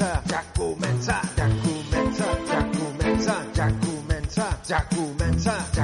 comença, ja comença, ja comença, ja comença, ja comença, ja comença, ja comença.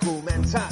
comença.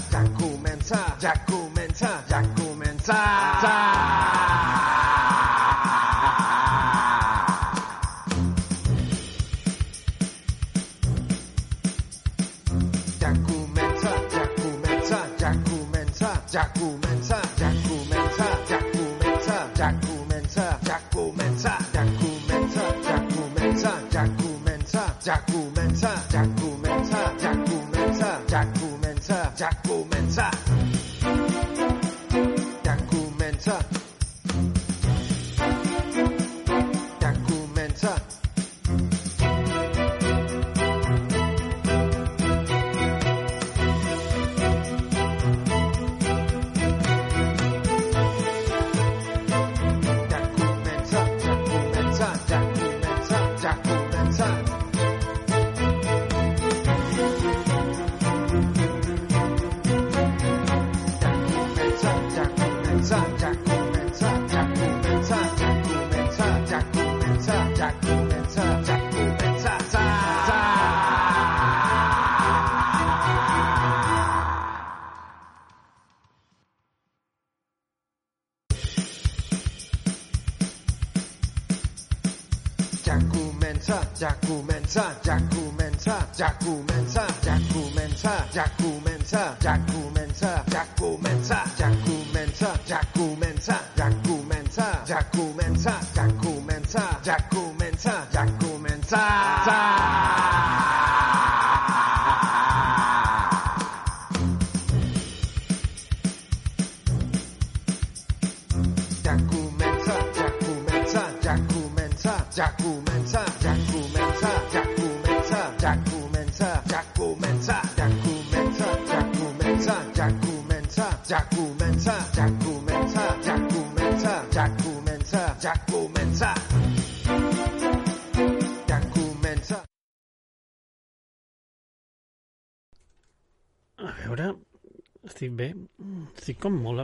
comença, ja comença, ja comença, ja comença, ja comença, ja comença, ja comença, ja comença, ja comença, ja comença, ja comença, ja comença, ja comença,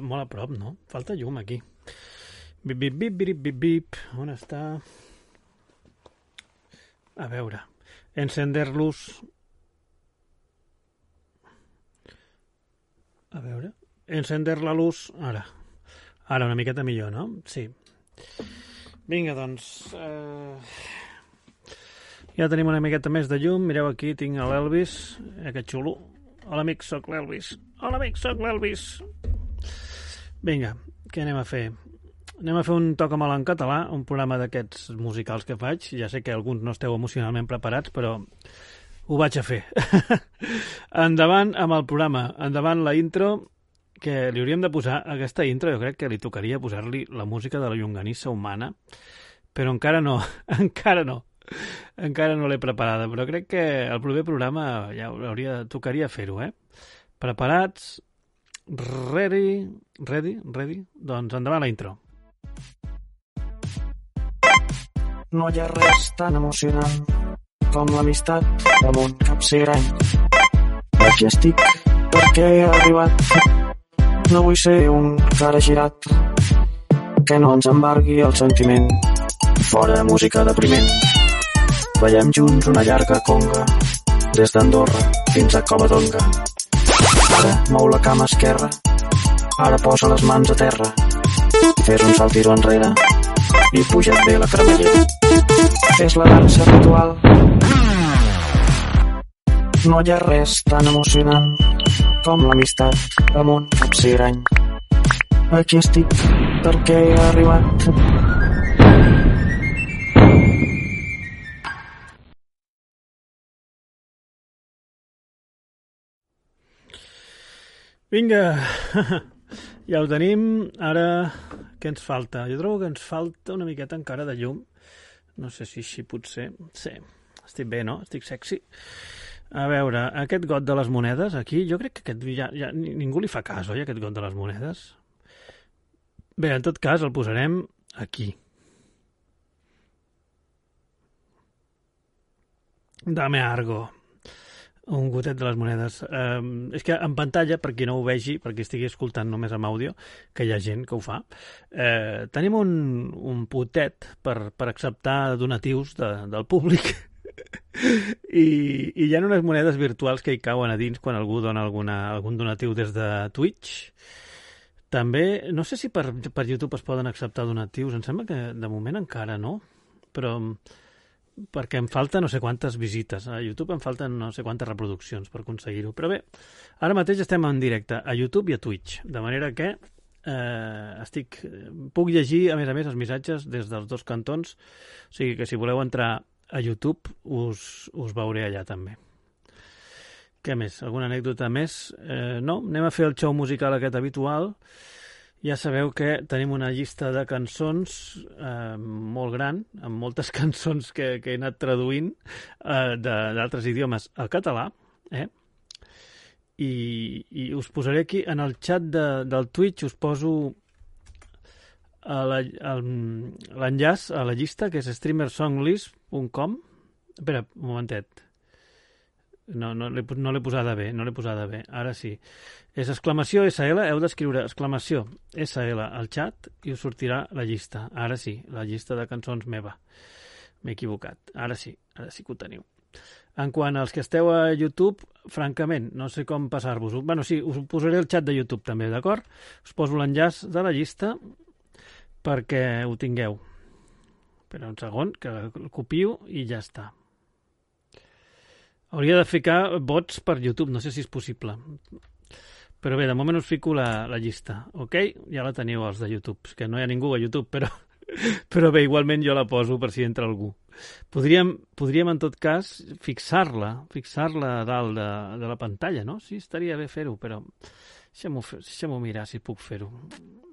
molt, a- prop, no? Falta llum aquí. Bip, bip, bip, bip, bip, bip. On està? A veure. Encender-los... A veure. Encender la luz... Ara. Ara, una miqueta millor, no? Sí. Vinga, doncs... Eh... Ja tenim una miqueta més de llum. Mireu aquí, tinc l'Elvis. Eh, que xulo. Hola, amic, sóc l'Elvis. Hola, amic, sóc l'Elvis. Vinga, què anem a fer? Anem a fer un toc amb en català, un programa d'aquests musicals que faig. Ja sé que alguns no esteu emocionalment preparats, però ho vaig a fer. Endavant amb el programa. Endavant la intro, que li hauríem de posar aquesta intro, jo crec que li tocaria posar-li la música de la llonganissa humana, però encara no, encara no. Encara no l'he preparada, però crec que el proper programa ja hauria, tocaria fer-ho, eh? Preparats? Ready? Ready? Ready? Doncs endavant la intro. No hi ha res tan emocionant com l'amistat amb un capsigrany. Aquí estic perquè he arribat. No vull ser un cara girat que no ens embargui el sentiment. Fora música depriment. Veiem junts una llarga conga des d'Andorra fins a Covadonga. Ara mou la cama esquerra, ara posa les mans a terra. Fes un saltiro enrere i puja't bé la cremallera. És la dansa ritual. No hi ha res tan emocionant com l'amistat amb un capsigrany. Aquí estic perquè he arribat. Vinga, ja ho tenim. Ara, què ens falta? Jo trobo que ens falta una miqueta encara de llum. No sé si així potser... Sí, estic bé, no? Estic sexy. A veure, aquest got de les monedes, aquí, jo crec que aquest, ja, ja, ni- ningú li fa cas, oi, aquest got de les monedes? Bé, en tot cas, el posarem aquí. Dame algo. Un gotet de les monedes. Um, és que en pantalla, per qui no ho vegi, per qui estigui escoltant només amb àudio, que hi ha gent que ho fa, eh, tenim un, un potet per, per acceptar donatius de, del públic I, i hi ha unes monedes virtuals que hi cauen a dins quan algú dona alguna, algun donatiu des de Twitch. També, no sé si per, per YouTube es poden acceptar donatius, em sembla que de moment encara no, però perquè em falta no sé quantes visites. A YouTube em falten no sé quantes reproduccions per aconseguir-ho. Però bé, ara mateix estem en directe a YouTube i a Twitch, de manera que eh, estic, puc llegir, a més a més, els missatges des dels dos cantons, o sigui que si voleu entrar a YouTube us, us veuré allà també. Què més? Alguna anècdota més? Eh, no, anem a fer el show musical aquest habitual. Ja sabeu que tenim una llista de cançons eh, molt gran, amb moltes cançons que, que he anat traduint eh, d'altres idiomes al català, eh? I, i us posaré aquí en el xat de, del Twitch us poso el- l'enllaç a la llista que és streamersonglist.com espera, un momentet no, no l'he no posada bé no l'he posada bé, ara sí és exclamació SL, heu d'escriure exclamació SL al xat i us sortirà la llista, ara sí la llista de cançons meva m'he equivocat, ara sí, ara sí que ho teniu en quant als que esteu a YouTube, francament, no sé com passar-vos-ho. bueno, sí, us posaré el xat de YouTube també, d'acord? Us poso l'enllaç de la llista perquè ho tingueu. Espera un segon, que el copio i ja està. Hauria de ficar bots per YouTube, no sé si és possible. Però bé, de moment us fico la, la llista, ok? Ja la teniu els de YouTube, que no hi ha ningú a YouTube, però, però bé, igualment jo la poso per si entra algú. Podríem, podríem en tot cas, fixar-la, fixar-la a dalt de, de la pantalla, no? Sí, estaria bé fer-ho, però deixa'm-ho mirar si puc fer-ho.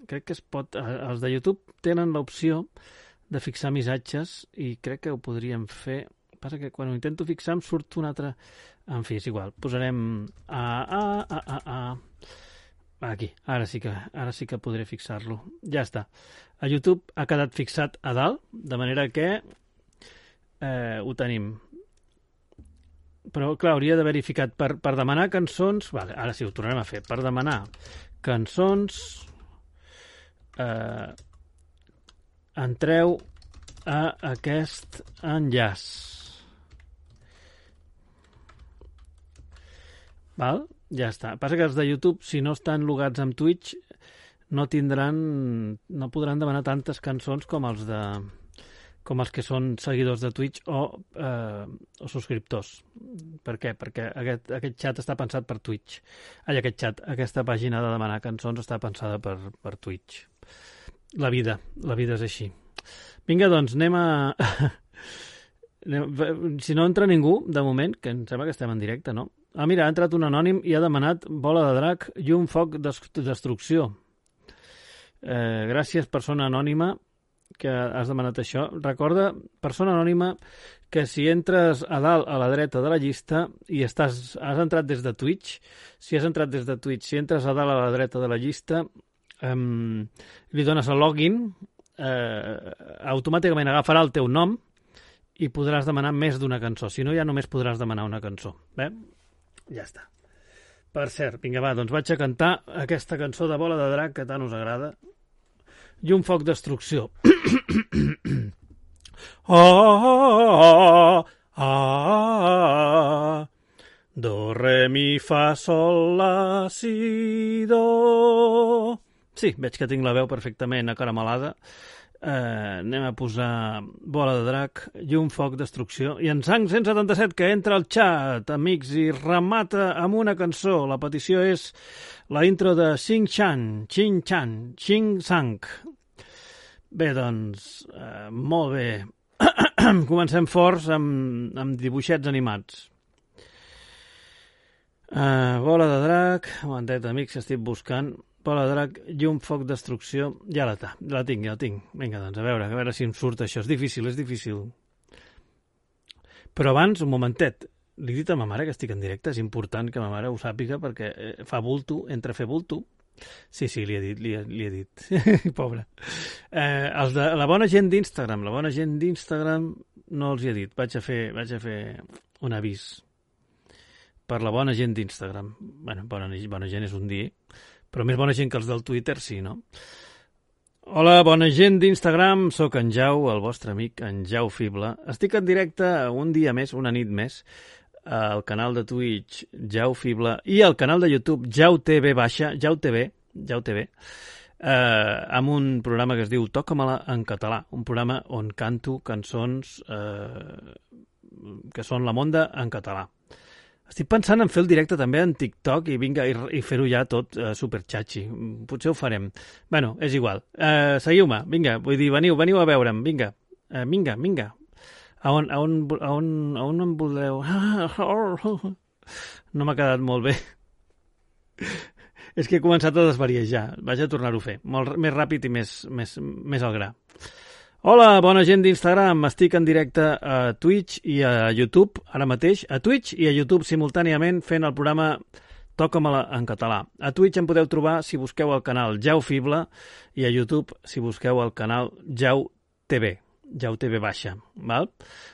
Crec que es pot... eh, Els de YouTube tenen l'opció de fixar missatges i crec que ho podríem fer. Passa que quan ho intento fixar em surt un altre... En fi, és igual. Posarem... A, a, a, a, a. Aquí, ara sí que, ara sí que podré fixar-lo. Ja està. A YouTube ha quedat fixat a dalt, de manera que eh, ho tenim. però clar, hauria d'haver-hi ficat per, per demanar cançons... Vale, ara sí, ho tornarem a fer. Per demanar cançons... Eh, entreu a aquest enllaç. Val? Ja està. Passa que els de YouTube, si no estan logats amb Twitch, no tindran... no podran demanar tantes cançons com els de com els que són seguidors de Twitch o, eh, o subscriptors. Per què? Perquè aquest, aquest xat està pensat per Twitch. Ai, aquest xat, aquesta pàgina de demanar cançons està pensada per, per Twitch. La vida, la vida és així. Vinga, doncs, anem a... si no entra ningú, de moment, que em sembla que estem en directe, no? Ah, mira, ha entrat un anònim i ha demanat bola de drac i un foc de destrucció. Eh, gràcies, persona anònima, que has demanat això. Recorda, persona anònima, que si entres a dalt a la dreta de la llista i estàs, has entrat des de Twitch, si has entrat des de Twitch, si entres a dalt a la dreta de la llista, eh, li dones a login, eh, automàticament agafarà el teu nom i podràs demanar més d'una cançó. Si no, ja només podràs demanar una cançó. Bé? Ja està. Per cert, vinga, va, doncs vaig a cantar aquesta cançó de Bola de Drac que tant us agrada. I un foc destrucció. oh, oh, oh, do, re, mi, fa, sol, la, si, do... Sí, veig que tinc la veu perfectament acaramelada eh, anem a posar bola de drac un foc destrucció. I en Sang 177 que entra al xat, amics, i remata amb una cançó. La petició és la intro de Xing Chan, Xing Chan, Xing Sang. Bé, doncs, eh, molt bé. Comencem forts amb, amb dibuixets animats. Uh, bola de drac, momentet, amics, estic buscant. Bola drac un foc destrucció. Ja la, la tinc, ja la tinc. Vinga, doncs, a veure, a veure si em surt això. És difícil, és difícil. Però abans, un momentet, li he dit a ma mare que estic en directe, és important que ma mare ho sàpiga perquè eh, fa bulto, entre fer bulto. Sí, sí, li he dit, li he, li he dit. Pobre. Eh, els de, la bona gent d'Instagram, la bona gent d'Instagram no els hi he dit. Vaig a fer, vaig a fer un avís per la bona gent d'Instagram. bueno, bona, bona gent és un dia, però més bona gent que els del Twitter, sí, no? Hola, bona gent d'Instagram, sóc en Jau, el vostre amic, en Jau Fible. Estic en directe un dia més, una nit més, al canal de Twitch Jau Fible i al canal de YouTube Jau TV baixa, Jau TV, Jau TV, eh, amb un programa que es diu Toca-me-la en català, un programa on canto cançons eh, que són la monda en català. Estic pensant en fer el directe també en TikTok i vinga i, i fer-ho ja tot uh, superxatxi. Potser ho farem. bueno, és igual. Uh, Seguiu-me, vinga. Vull dir, veniu, veniu a veure'm, vinga. Uh, vinga, vinga. A on, a on, a on, a on em voleu? No m'ha quedat molt bé. és que he començat a desvariejar. Vaig a tornar-ho a fer. Molt més ràpid i més, més, més al gra. Hola, bona gent d'Instagram. Estic en directe a Twitch i a YouTube ara mateix. A Twitch i a YouTube simultàniament fent el programa Toca-me-la en català. A Twitch em podeu trobar si busqueu el canal Jau Fible i a YouTube si busqueu el canal Jau TV. Jau TV baixa. Val?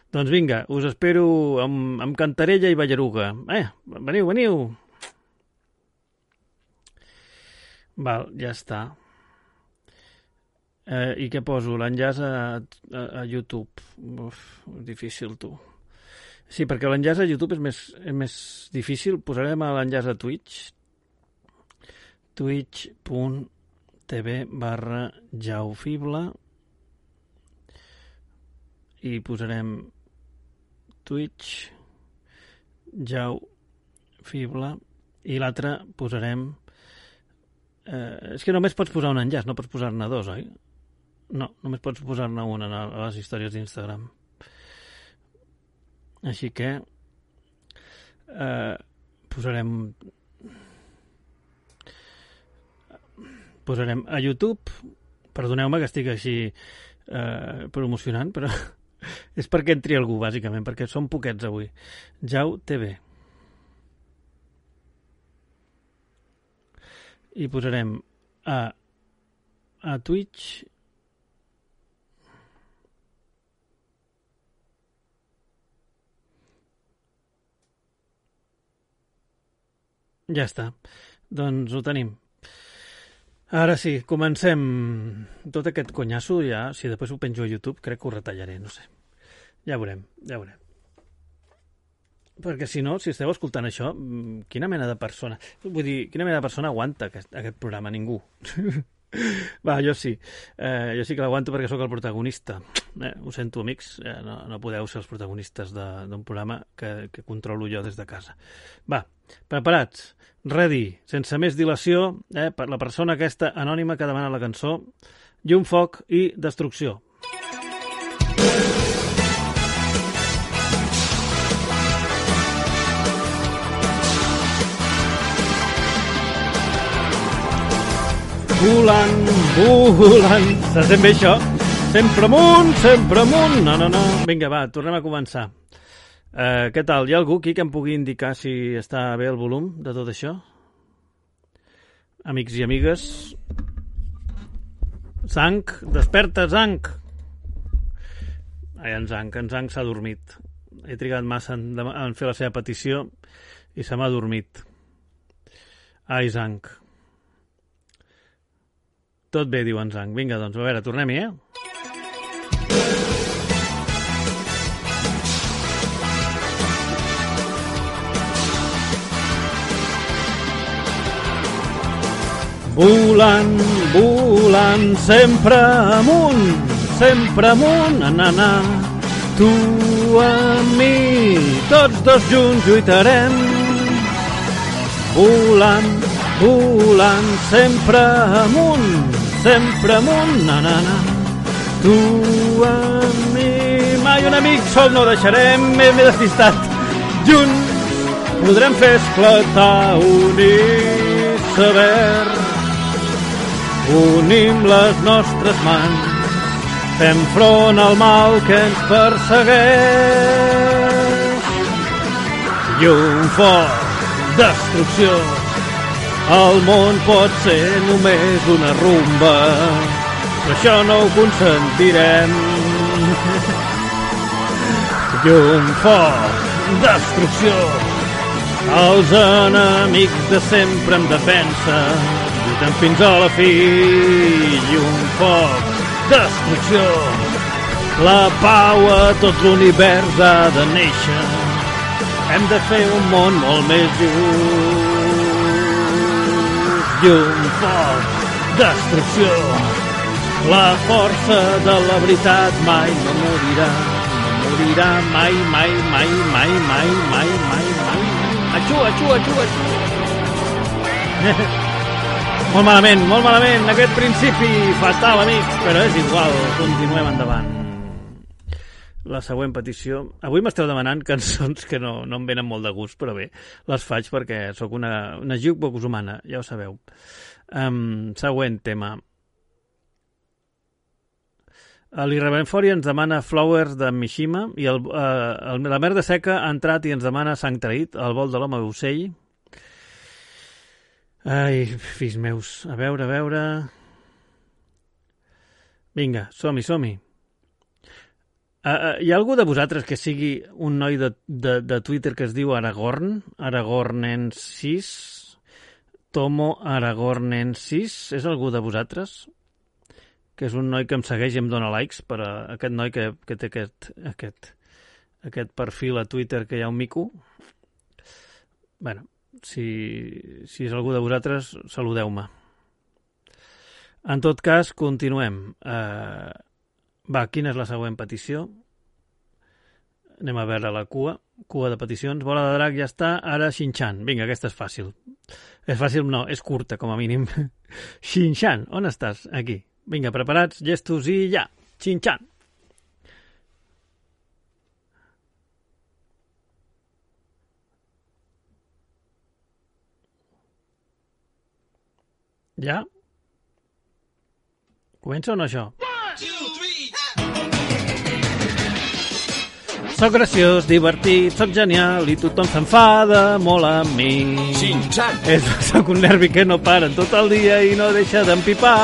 Doncs vinga, us espero amb, amb cantarella i ballaruga. Eh, veniu, veniu. Val, ja està. Eh, I què poso? L'enllaç a, a, a YouTube. Uf, difícil, tu. Sí, perquè l'enllaç a YouTube és més, és més difícil. Posarem l'enllaç a Twitch. twitch.tv barra jaufibla i posarem Twitch jau fibla i l'altre posarem eh, és que només pots posar un enllaç, no pots posar-ne dos, oi? No, només pots posar-ne una a les històries d'Instagram. Així que eh, posarem posarem a YouTube. Perdoneu-me que estic així eh, promocionant però és perquè entri algú bàsicament perquè som poquets avui. Jau TV i posarem a a Twitch Ja està. Doncs ho tenim. Ara sí, comencem. Tot aquest conyasso ja, si després ho penjo a YouTube, crec que ho retallaré, no sé. Ja veurem, ja veurem. Perquè si no, si esteu escoltant això, mm, quina mena de persona... Vull dir, quina mena de persona aguanta aquest, aquest programa? Ningú. Va, jo sí. Eh, jo sí que l'aguanto perquè sóc el protagonista. Eh, ho sento, amics, eh, no, no podeu ser els protagonistes d'un programa que, que controlo jo des de casa. Va, preparats? Ready, sense més dilació, eh, per la persona aquesta anònima que demana la cançó, llum, foc i destrucció. Volant, volant. Se sent bé això? Sempre amunt, sempre amunt. No, no, no. Vinga, va, tornem a començar. Uh, què tal? Hi ha algú aquí que em pugui indicar si està bé el volum de tot això? Amics i amigues. Zanc, desperta, Zanc. Ai, en Zanc, en Zanc s'ha dormit. He trigat massa en, en fer la seva petició i se m'ha dormit. Ai, Zanc. Tot bé, diu en Zanc. Vinga, doncs, a veure, tornem-hi, eh? Volant, volant, sempre amunt, sempre amunt, na, na, na. Tu amb mi, tots dos junts lluitarem. Volant, volant, sempre amunt, sempre amunt, na, na, na. Tu amb mi, mai un amic sol no deixarem, m'he despistat. Junts podrem fer esclatar un iceberg. Unim les nostres mans, fem front al mal que ens persegueix. Llum, foc, destrucció, el món pot ser només una rumba, però això no ho consentirem. Llum, foc, destrucció, els enemics de sempre em defensen, lluitant fins a la fi. Llum, foc, destrucció, la pau a tot l'univers ha de néixer. Hem de fer un món molt més just. Llum, foc, destrucció, la força de la veritat mai no morirà. No morirà mai, mai, mai, mai, mai, mai, mai, mai. Atxú, atxú, atxú, atxú. Molt malament, molt malament, aquest principi fatal, amics, però és igual, continuem endavant. La següent petició... Avui m'esteu demanant cançons que no, no em venen molt de gust, però bé, les faig perquè sóc una, una jukebox humana, ja ho sabeu. Um, següent tema. L'Irreverent Fori ens demana Flowers de Mishima i el, eh, el, la merda seca ha entrat i ens demana Sang Traït, el vol de l'home ocell. Ai, fills meus, a veure, a veure... Vinga, som-hi, som-hi. Uh, uh, hi ha algú de vosaltres que sigui un noi de, de, de Twitter que es diu Aragorn? Aragornensis? Tomo Aragornensis? És algú de vosaltres? que és un noi que em segueix i em dona likes per a aquest noi que, que té aquest, aquest, aquest perfil a Twitter que hi ha un mico. bueno, si, si és algú de vosaltres, saludeu-me. En tot cas, continuem. Uh, va, quina és la següent petició? Anem a veure la cua. Cua de peticions. Bola de drac ja està. Ara Shinchan. Vinga, aquesta és fàcil. És fàcil, no, és curta, com a mínim. Shinchan, on estàs? Aquí. Vinga, preparats, gestos i ja. Xinxan. Ja? Comença o no això? Soc graciós, divertit, soc genial i tothom s'enfada molt amb mi. Xinxan. És, soc un nervi que no para en tot el dia i no deixa d'empipar.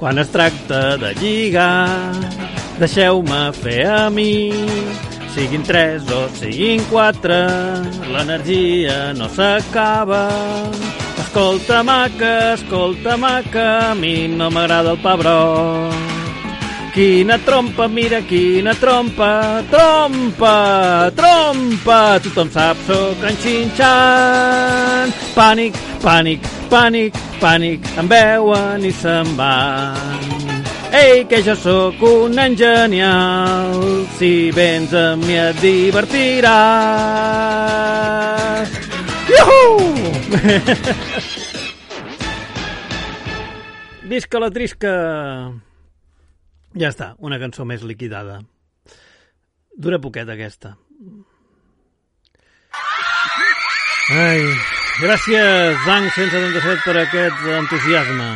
Quan es tracta de lligar, deixeu-me fer a mi. siguin tres o siguin quatre, l'energia no s'acaba. Escolta, maca, escolta, maca, a mi no m'agrada el pebrot. Quina trompa, mira quina trompa, trompa, trompa, tothom sap soc en xinxan. Pànic, pànic, pànic, pànic, em veuen i se'n van. Ei, que jo sóc un nen genial, si vens amb mi et divertiràs. Iuhu! Visca la trisca! Ja està, una cançó més liquidada. Dura poquet, aquesta. Ai, gràcies, Zang 177, per aquest entusiasme.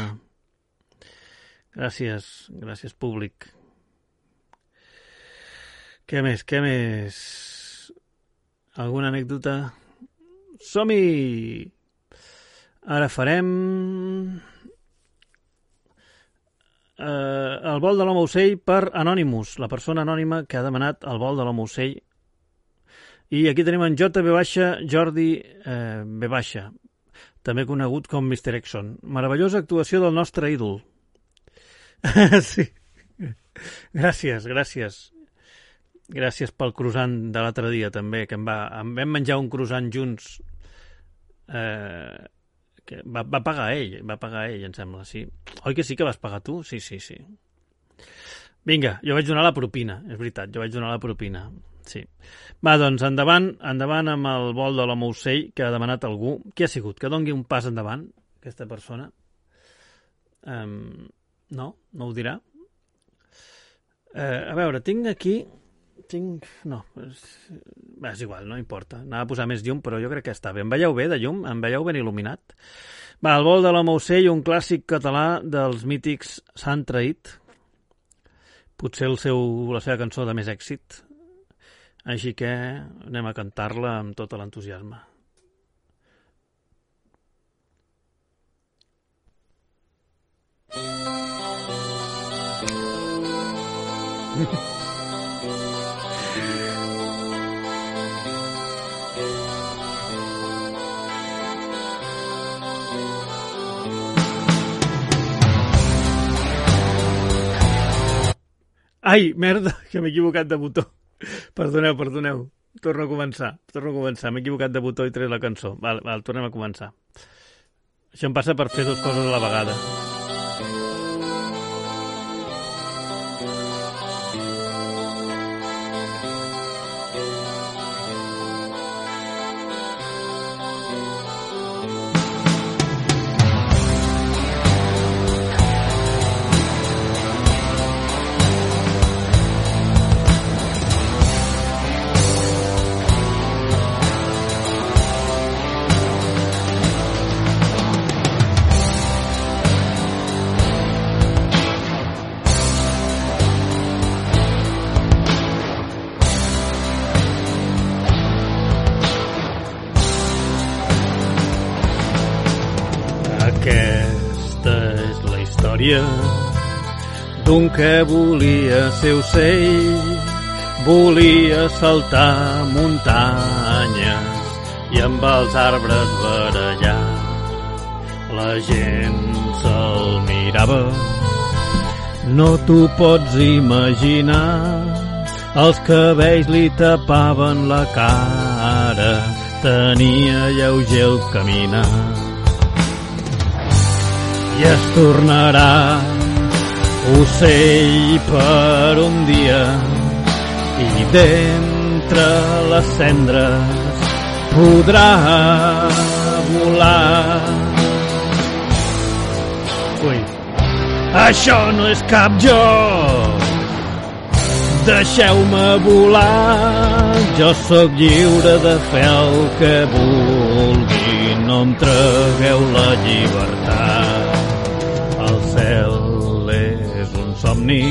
Gràcies, gràcies, públic. Què més, què més? Alguna anècdota? Som-hi! Ara farem... Eh, el vol de l'home ocell per Anonymous, la persona anònima que ha demanat el vol de l'home ocell. I aquí tenim en JB baixa Jordi eh, B baixa, també conegut com Mr. Exxon. Meravellosa actuació del nostre ídol. sí. Gràcies, gràcies. Gràcies pel croissant de l'altre dia, també, que em va... Em vam menjar un croissant junts. Eh, que va, va pagar ell, va pagar ell, em sembla, sí. Oi que sí que vas pagar tu? Sí, sí, sí. Vinga, jo vaig donar la propina, és veritat, jo vaig donar la propina. Sí. Va, doncs, endavant, endavant amb el vol de l'home ocell que ha demanat algú. Qui ha sigut? Que dongui un pas endavant, aquesta persona. Um, no? No ho dirà? Eh, a veure, tinc aquí... Tinc... No, és... És igual, no importa. Anava a posar més llum, però jo crec que està bé. Em veieu bé de llum? Em veieu ben il·luminat? Va, el vol de l'home ocell, un clàssic català dels mítics s'han traït. Potser el seu, la seva cançó de més èxit. Així que anem a cantar-la amb tot l'entusiasme. Ai, merda, que m'he equivocat de botó. Perdoneu, perdoneu. Torno a començar, torno a començar. M'he equivocat de botó i tret la cançó. Val, val, tornem a començar. Això em passa per fer dues coses a la vegada. Que volia ser ocell, volia saltar muntanyes i amb els arbres barallar. La gent se'l mirava, no t'ho pots imaginar, els cabells li tapaven la cara, tenia lleuger el caminar. I es tornarà ocell per un dia i d'entre les cendres podrà volar. Ui, això no és cap joc, deixeu-me volar, jo sóc lliure de fer el que vulgui, no em tragueu la llibertat somni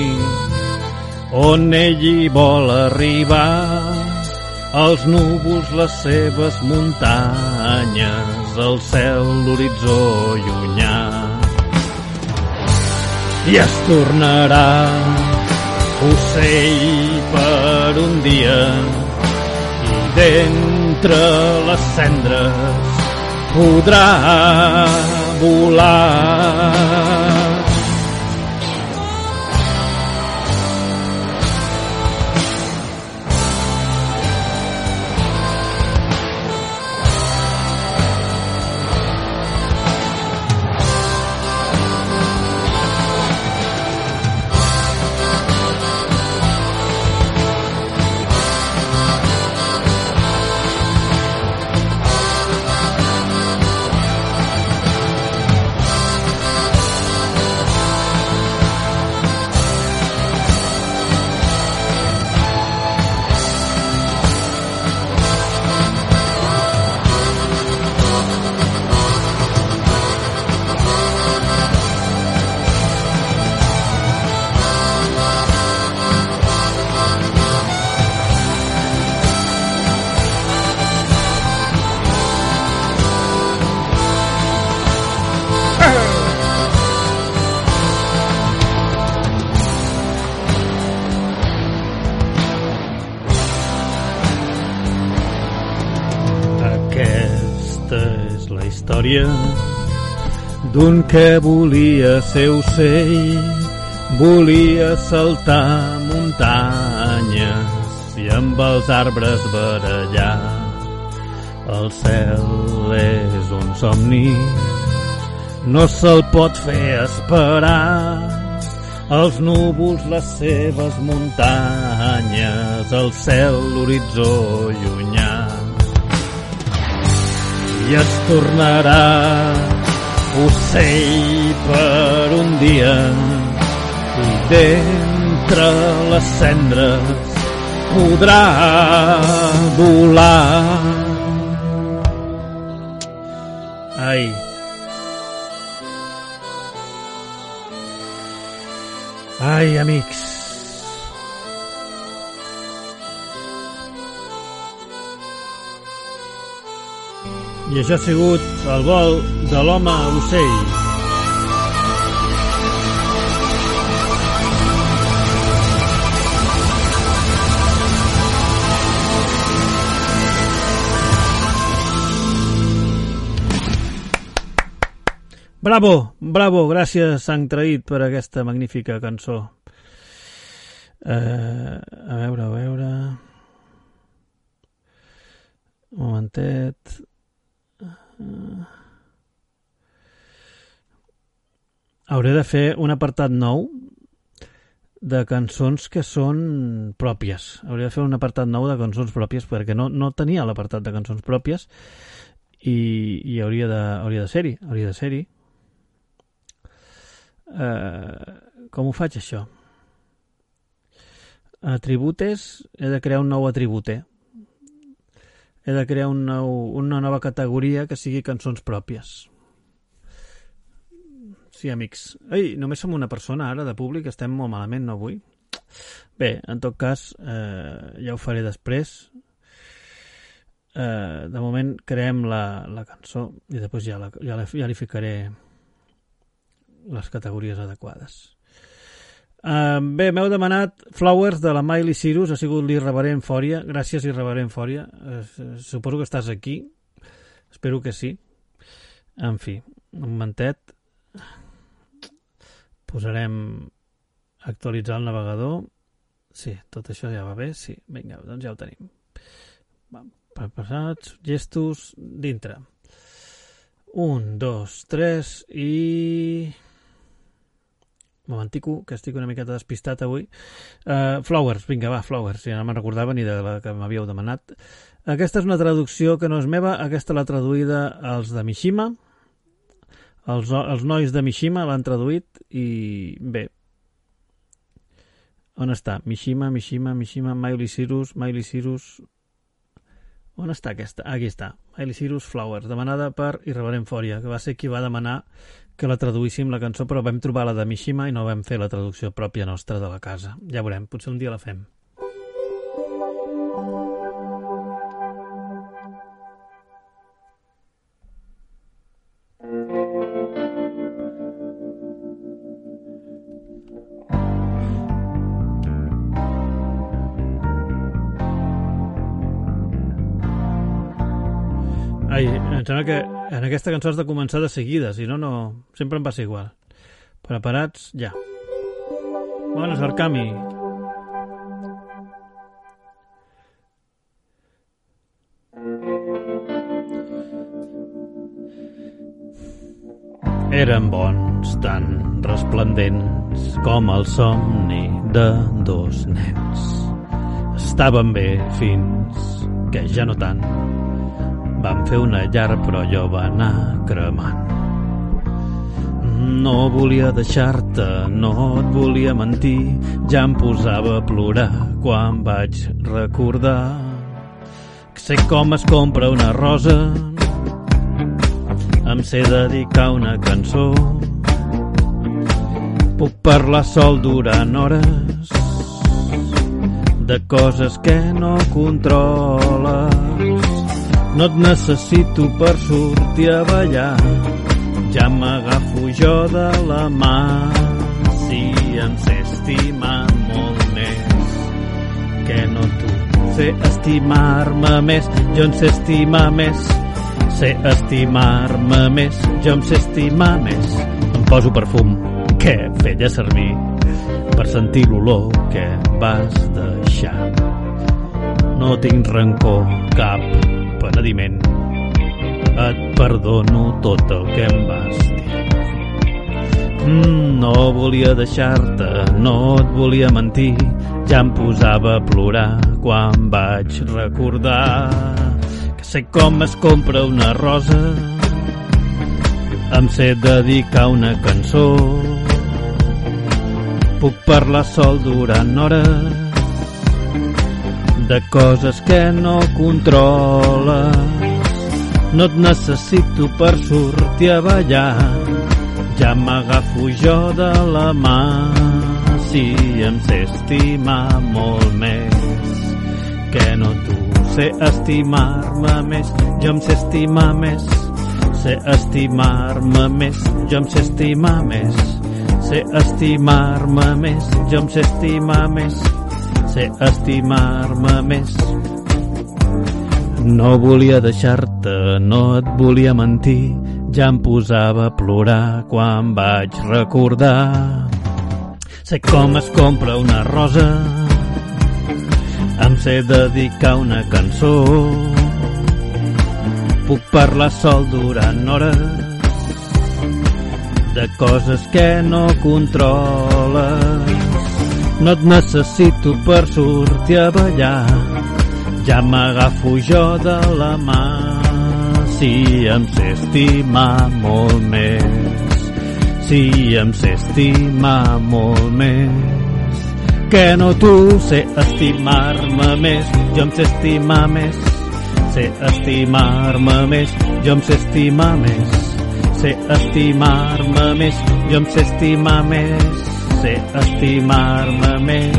on ell hi vol arribar els núvols les seves muntanyes el cel l'horitzó llunyà i es tornarà ocell per un dia d'entre les cendres podrà volar. Història d'un que volia ser ocell, volia saltar muntanyes i amb els arbres barallar. El cel és un somni, no se'l pot fer esperar. Els núvols, les seves muntanyes, el cel, l'horitzó i tornarà ocell per un dia i d'entre les cendres podrà volar. Ai. Ai, amics. I això ha sigut el vol de l'home ocell. Bravo, bravo, gràcies Sant Traït per aquesta magnífica cançó. Eh, a veure, a veure... Un momentet... Hauré de fer un apartat nou de cançons que són pròpies. Hauria de fer un apartat nou de cançons pròpies perquè no, no tenia l'apartat de cançons pròpies i, i hauria de, hauria de ser-hi. Hauria de ser-hi. Uh, com ho faig, això? Atributes, he de crear un nou atribute he de crear un nou, una nova categoria que sigui cançons pròpies. Sí, amics. Ei, només som una persona ara de públic, estem molt malament, no avui? Bé, en tot cas, eh, ja ho faré després. Eh, de moment creem la, la cançó i després ja, la, ja, la, ja li ficaré les categories adequades. Uh, bé, m'heu demanat Flowers de la Miley Cyrus, ha sigut l'irreverent Fòria. Gràcies, irreverent Fòria. Uh, suposo que estàs aquí. Espero que sí. En fi, un momentet. Posarem actualitzar el navegador. Sí, tot això ja va bé. Sí, vinga, doncs ja ho tenim. Preparats, gestos, dintre. Un, dos, tres i momentico, que estic una miqueta despistat avui. Uh, Flowers, vinga, va, Flowers, ja no me'n recordava ni de la que m'havíeu demanat. Aquesta és una traducció que no és meva, aquesta l'ha traduïda els de Mishima, els, els nois de Mishima l'han traduït i bé, on està? Mishima, Mishima, Mishima, Miley Cyrus, Miley Cyrus... On està aquesta? Aquí està. Miley Cyrus Flowers, demanada per Irreverent Fòria, que va ser qui va demanar que la traduíssim la cançó, però vam trobar la de Mishima i no vam fer la traducció pròpia nostra de la casa. Ja veurem, potser un dia la fem. Sembla que en aquesta cançó has de començar de seguida, si no, no... Sempre em passa igual. Preparats? Ja. Bones, Arcami. Eren bons, tan resplendents com el somni de dos nens. Estaven bé fins que ja no tant. Vam fer una llar però allò va anar cremant. No volia deixar-te, no et volia mentir, ja em posava a plorar quan vaig recordar sé com es compra una rosa, em sé dedicar una cançó, puc parlar sol durant hores de coses que no controles. No et necessito per sortir a ballar, ja m'agafo jo de la mà. Si em sé estimar molt més que no tu. Sé estimar-me més, jo em sé estimar més. Sé estimar-me més, jo em sé estimar més. Em poso perfum que feia servir per sentir l'olor que vas deixar. No tinc rancor, cap penediment. Et perdono tot el que em vas dir. Mm, no volia deixar-te, no et volia mentir, ja em posava a plorar quan vaig recordar que sé com es compra una rosa, em sé dedicar una cançó, puc parlar sol durant hores de coses que no controles. No et necessito per sortir a ballar, ja m'agafo jo de la mà. Si em sé estimar molt més que no tu. Sé estimar-me més, jo em sé estimar més. Sé estimar-me més, jo em sé estimar més. Sé estimar-me més, jo em sé estimar més. Sé estimar-me més. No volia deixar-te, no et volia mentir, ja em posava a plorar quan vaig recordar. Sé com es compra una rosa, em sé dedicar una cançó, puc parlar sol durant hores de coses que no controles. No et necessito per sortir a ballar, ja m'agafo jo de la mà. Si em sé estimar molt més, si em sé estimar molt més, que no tu sé estimar-me més, jo em sé estimar més, sé estimar-me més, jo em sé estimar més, sé estimar-me més, jo em sé estimar més, sé estimar-me més.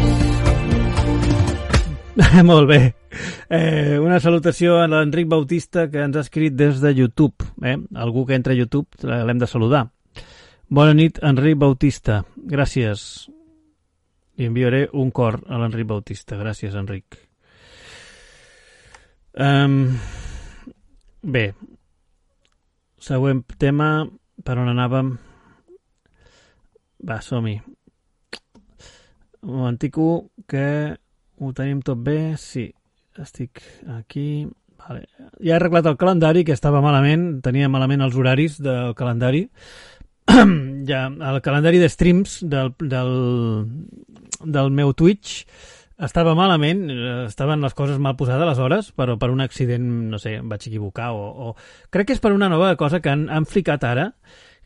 Molt bé. Eh, una salutació a l'Enric Bautista que ens ha escrit des de YouTube. Eh? Algú que entra a YouTube eh, l'hem de saludar. Bona nit, Enric Bautista. Gràcies. Li enviaré un cor a l'Enric Bautista. Gràcies, Enric. Um, bé. Següent tema. Per on anàvem? Va, som-hi. Un momentico que ho tenim tot bé. Sí, estic aquí. Vale. Ja he arreglat el calendari, que estava malament. Tenia malament els horaris del calendari. ja, el calendari de streams del, del, del meu Twitch estava malament, estaven les coses mal posades les hores, però per un accident, no sé, em vaig equivocar o... o... Crec que és per una nova cosa que han, han flicat ara,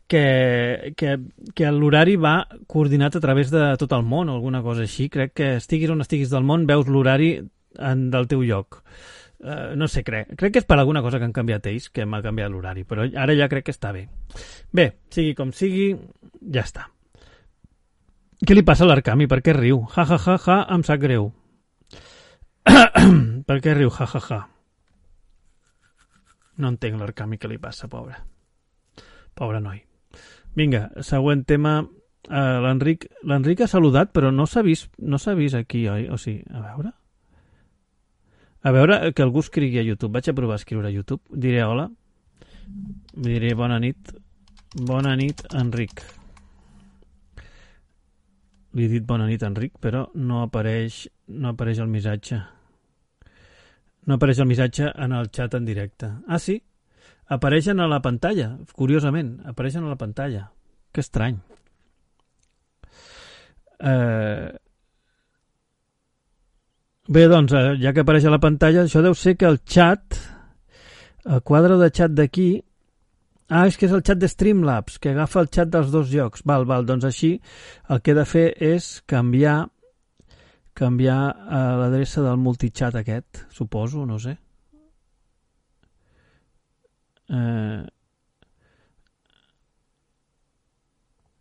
que, que, que l'horari va coordinat a través de tot el món alguna cosa així. Crec que estiguis on estiguis del món, veus l'horari del teu lloc. Uh, no sé, crec. Crec que és per alguna cosa que han canviat ells, que m'ha canviat l'horari, però ara ja crec que està bé. Bé, sigui com sigui, ja està. Què li passa a l'Arcami? Per què riu? Ja, ja, ja, ja, em sap greu. per què riu? Ja, ja, ja. No entenc l'Arcami què li passa, pobre. Pobre noi. Vinga, següent tema. Uh, L'Enric l'Enric ha saludat, però no s'ha vist, no vist aquí, oi? O sigui, a veure... A veure, que algú escrigui a YouTube. Vaig a provar a escriure a YouTube. Diré hola. Diré bona nit. Bona nit, Enric. Li he dit bona nit, Enric, però no apareix, no apareix el missatge. No apareix el missatge en el xat en directe. Ah, sí? Apareixen a la pantalla, curiosament. Apareixen a la pantalla. Que estrany. Eh... Bé, doncs, eh, ja que apareix a la pantalla, això deu ser que el xat, el quadre de xat d'aquí, ah, és que és el xat de Streamlabs, que agafa el xat dels dos llocs. Val, val, doncs així el que he de fer és canviar canviar eh, l'adreça del multichat aquest, suposo, no sé. Eh...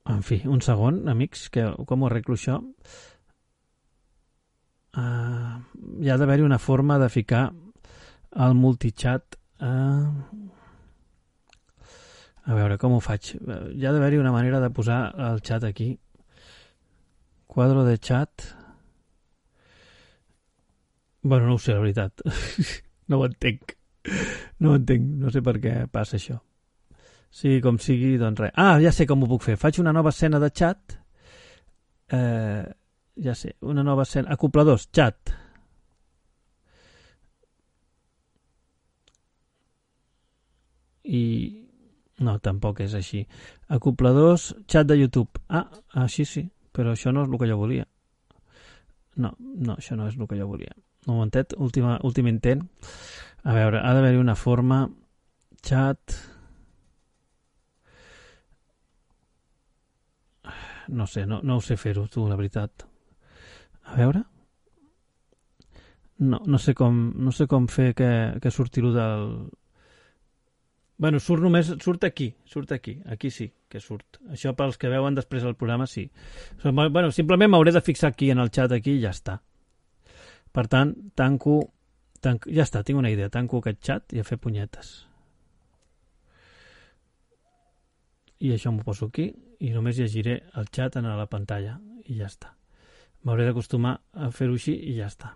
En fi, un segon, amics, que, com ho arreglo això? Uh, hi ha d'haver-hi una forma de ficar el multichat uh, a veure com ho faig? Hi ha d'haver-hi una manera de posar el chat aquí. Quadro de chat. Bueno, no ho sé la veritat. No ho entenc no ho entenc, no sé per què passa això sigui com sigui, doncs res ah, ja sé com ho puc fer, faig una nova escena de chat eh, ja sé, una nova escena. Acopladors, chat. I... No, tampoc és així. Acopladors, xat de YouTube. Ah, així sí, però això no és el que jo volia. No, no, això no és el que jo volia. Un momentet, última, últim intent. A veure, ha d'haver-hi una forma... Chat... No sé, no, no ho sé fer-ho, tu, la veritat. A veure... No, no sé com, no sé com fer que, que surti lo del... Bueno, surt només, surt aquí, surt aquí, aquí sí que surt. Això pels que veuen després el programa sí. Bueno, simplement m'hauré de fixar aquí en el xat aquí i ja està. Per tant, tanco, tanco... Ja està, tinc una idea. Tanco aquest xat i a fer punyetes. I això m'ho poso aquí i només llegiré el xat en la pantalla i ja està. M'hauré d'acostumar a fer-ho així i ja està.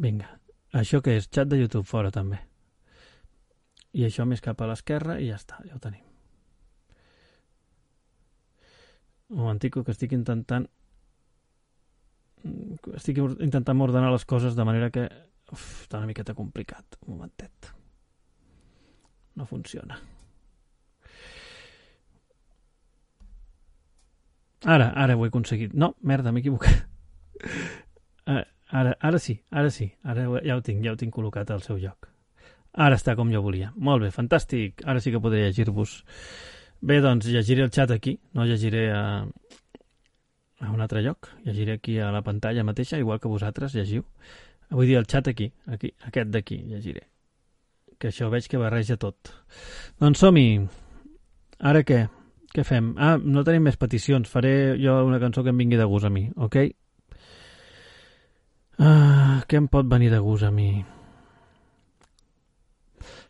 Vinga, això que és? Xat de YouTube fora també. I això més cap a l'esquerra i ja està, ja ho tenim. Un momentico que estic intentant estic intentant ordenar les coses de manera que uf, està una miqueta complicat. Un momentet. No funciona. Ara, ara ho he aconseguit. No, merda, m'he equivocat. Ara, ara, ara sí, ara sí. Ara ja ho tinc, ja ho tinc col·locat al seu lloc. Ara està com jo volia. Molt bé, fantàstic. Ara sí que podré llegir-vos. Bé, doncs llegiré el xat aquí, no llegiré a, a un altre lloc. Llegiré aquí a la pantalla mateixa, igual que vosaltres llegiu. Vull dir, el xat aquí, aquí aquest d'aquí, llegiré. Que això veig que barreja tot. Doncs som-hi. Ara què? Què fem? Ah, no tenim més peticions. Faré jo una cançó que em vingui de gust a mi, ok? Ah, què em pot venir de gust a mi?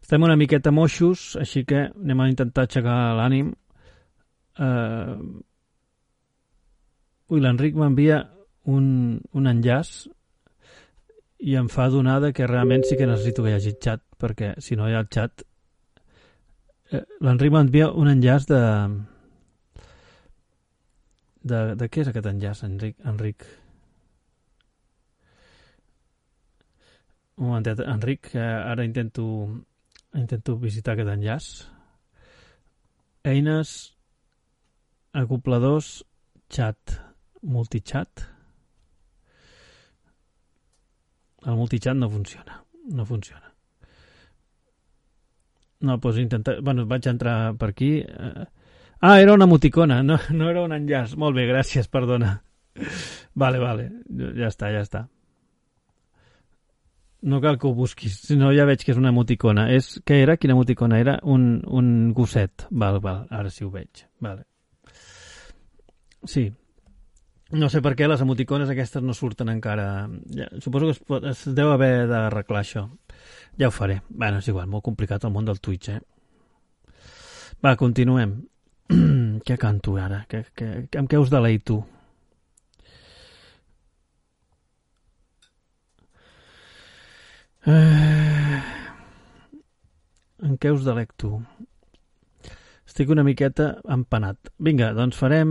Estem una miqueta moixos, així que anem a intentar aixecar l'ànim. Uh... Ui, l'Enric m'envia un, un enllaç i em fa donada que realment sí que necessito que hi hagi xat, perquè si no hi ha el xat... Eh, L'Enric m'envia un enllaç de, de, de què és aquest enllaç, Enric? Enric? Un momentet, Enric, que ara intento, intento visitar aquest enllaç. Eines, acopladors, chat, multichat. El multichat no funciona, no funciona. No, doncs intenta... Bueno, vaig entrar per aquí... Eh, Ah, era una emoticona, no, no era un enllaç. Molt bé, gràcies, perdona. Vale, vale, ja està, ja està. No cal que ho busquis, sinó ja veig que és una emoticona. És, què era? Quina emoticona era? Un, un gosset. Val, val, ara sí ho veig. Vale. Sí. No sé per què les emoticones aquestes no surten encara. Ja, suposo que es, pot, es deu haver d'arreglar això. Ja ho faré. Bueno, és igual, molt complicat el món del Twitch, eh? Va, continuem. què canto ara? Que, que, amb què us deleito? Eh... En què us delecto? Estic una miqueta empanat. Vinga, doncs farem...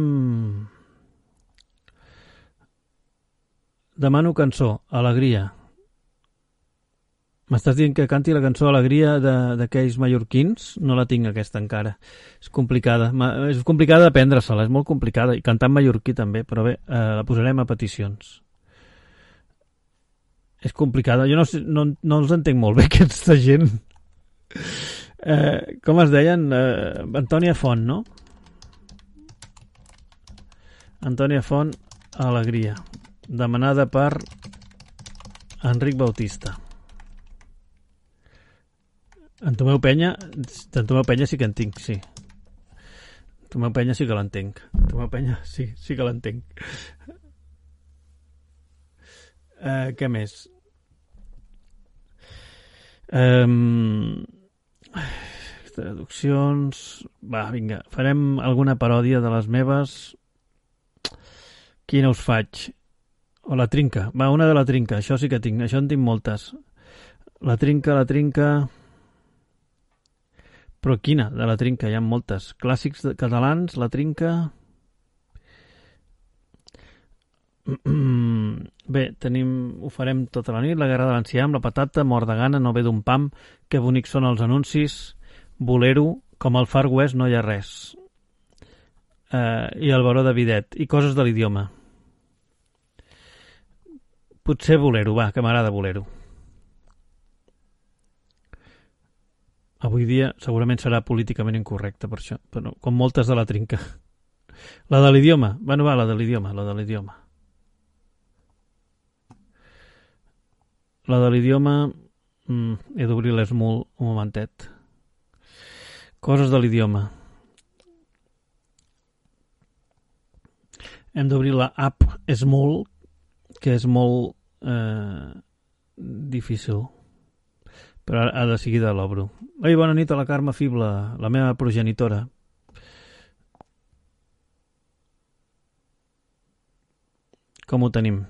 Demano cançó, Alegria. M'estàs dient que canti la cançó Alegria d'aquells mallorquins? No la tinc aquesta encara. És complicada. És complicada d'aprendre-se-la, és molt complicada. I cantar en mallorquí també, però bé, eh, la posarem a peticions. És complicada. Jo no, no, no els entenc molt bé, aquesta gent. Eh, com es deien? Eh, Antònia Font, no? Antònia Font, Alegria. Demanada per Enric Bautista. En Tomeu Penya, en Tomeu Penya sí que en tinc, sí. Tomeu Penya sí que l'entenc. En Tomeu Penya sí, sí que l'entenc. Eh, què més? Um, traduccions... Va, vinga, farem alguna paròdia de les meves. Quina us faig? O la trinca. Va, una de la trinca. Això sí que tinc. Això en tinc moltes. La trinca, la trinca... Però quina de la trinca? Hi ha moltes. Clàssics catalans, la trinca... Bé, tenim, ho farem tota la nit, la guerra de l'enciam, la patata, mort de gana, no ve d'un pam, que bonics són els anuncis, bolero, com al Far West no hi ha res. Eh, I el baró de Videt, i coses de l'idioma. Potser bolero, va, que m'agrada bolero. Avui dia segurament serà políticament incorrecte per això, però com moltes de la trinca. La de l'idioma, bueno, va, la de l'idioma, la de l'idioma. La de l'idioma... Mm, he d'obrir l'esmul un momentet. Coses de l'idioma. Hem d'obrir la app Small, que és molt eh, difícil. Però ara de seguida l'obro. Ei, bona nit a la Carme Fibla, la meva progenitora. Com ho tenim?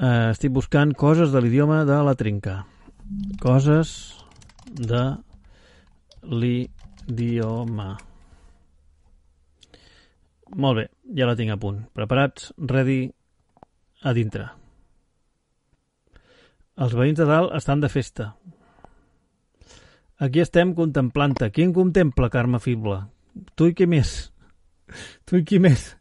Eh, estic buscant coses de l'idioma de la trinca. Coses de l'idioma. Molt bé, ja la tinc a punt. Preparats? Ready? A dintre. Els veïns de dalt estan de festa. Aquí estem contemplant-te. Qui en contempla, Carme Fibla? Tu i qui més? Tu i qui més?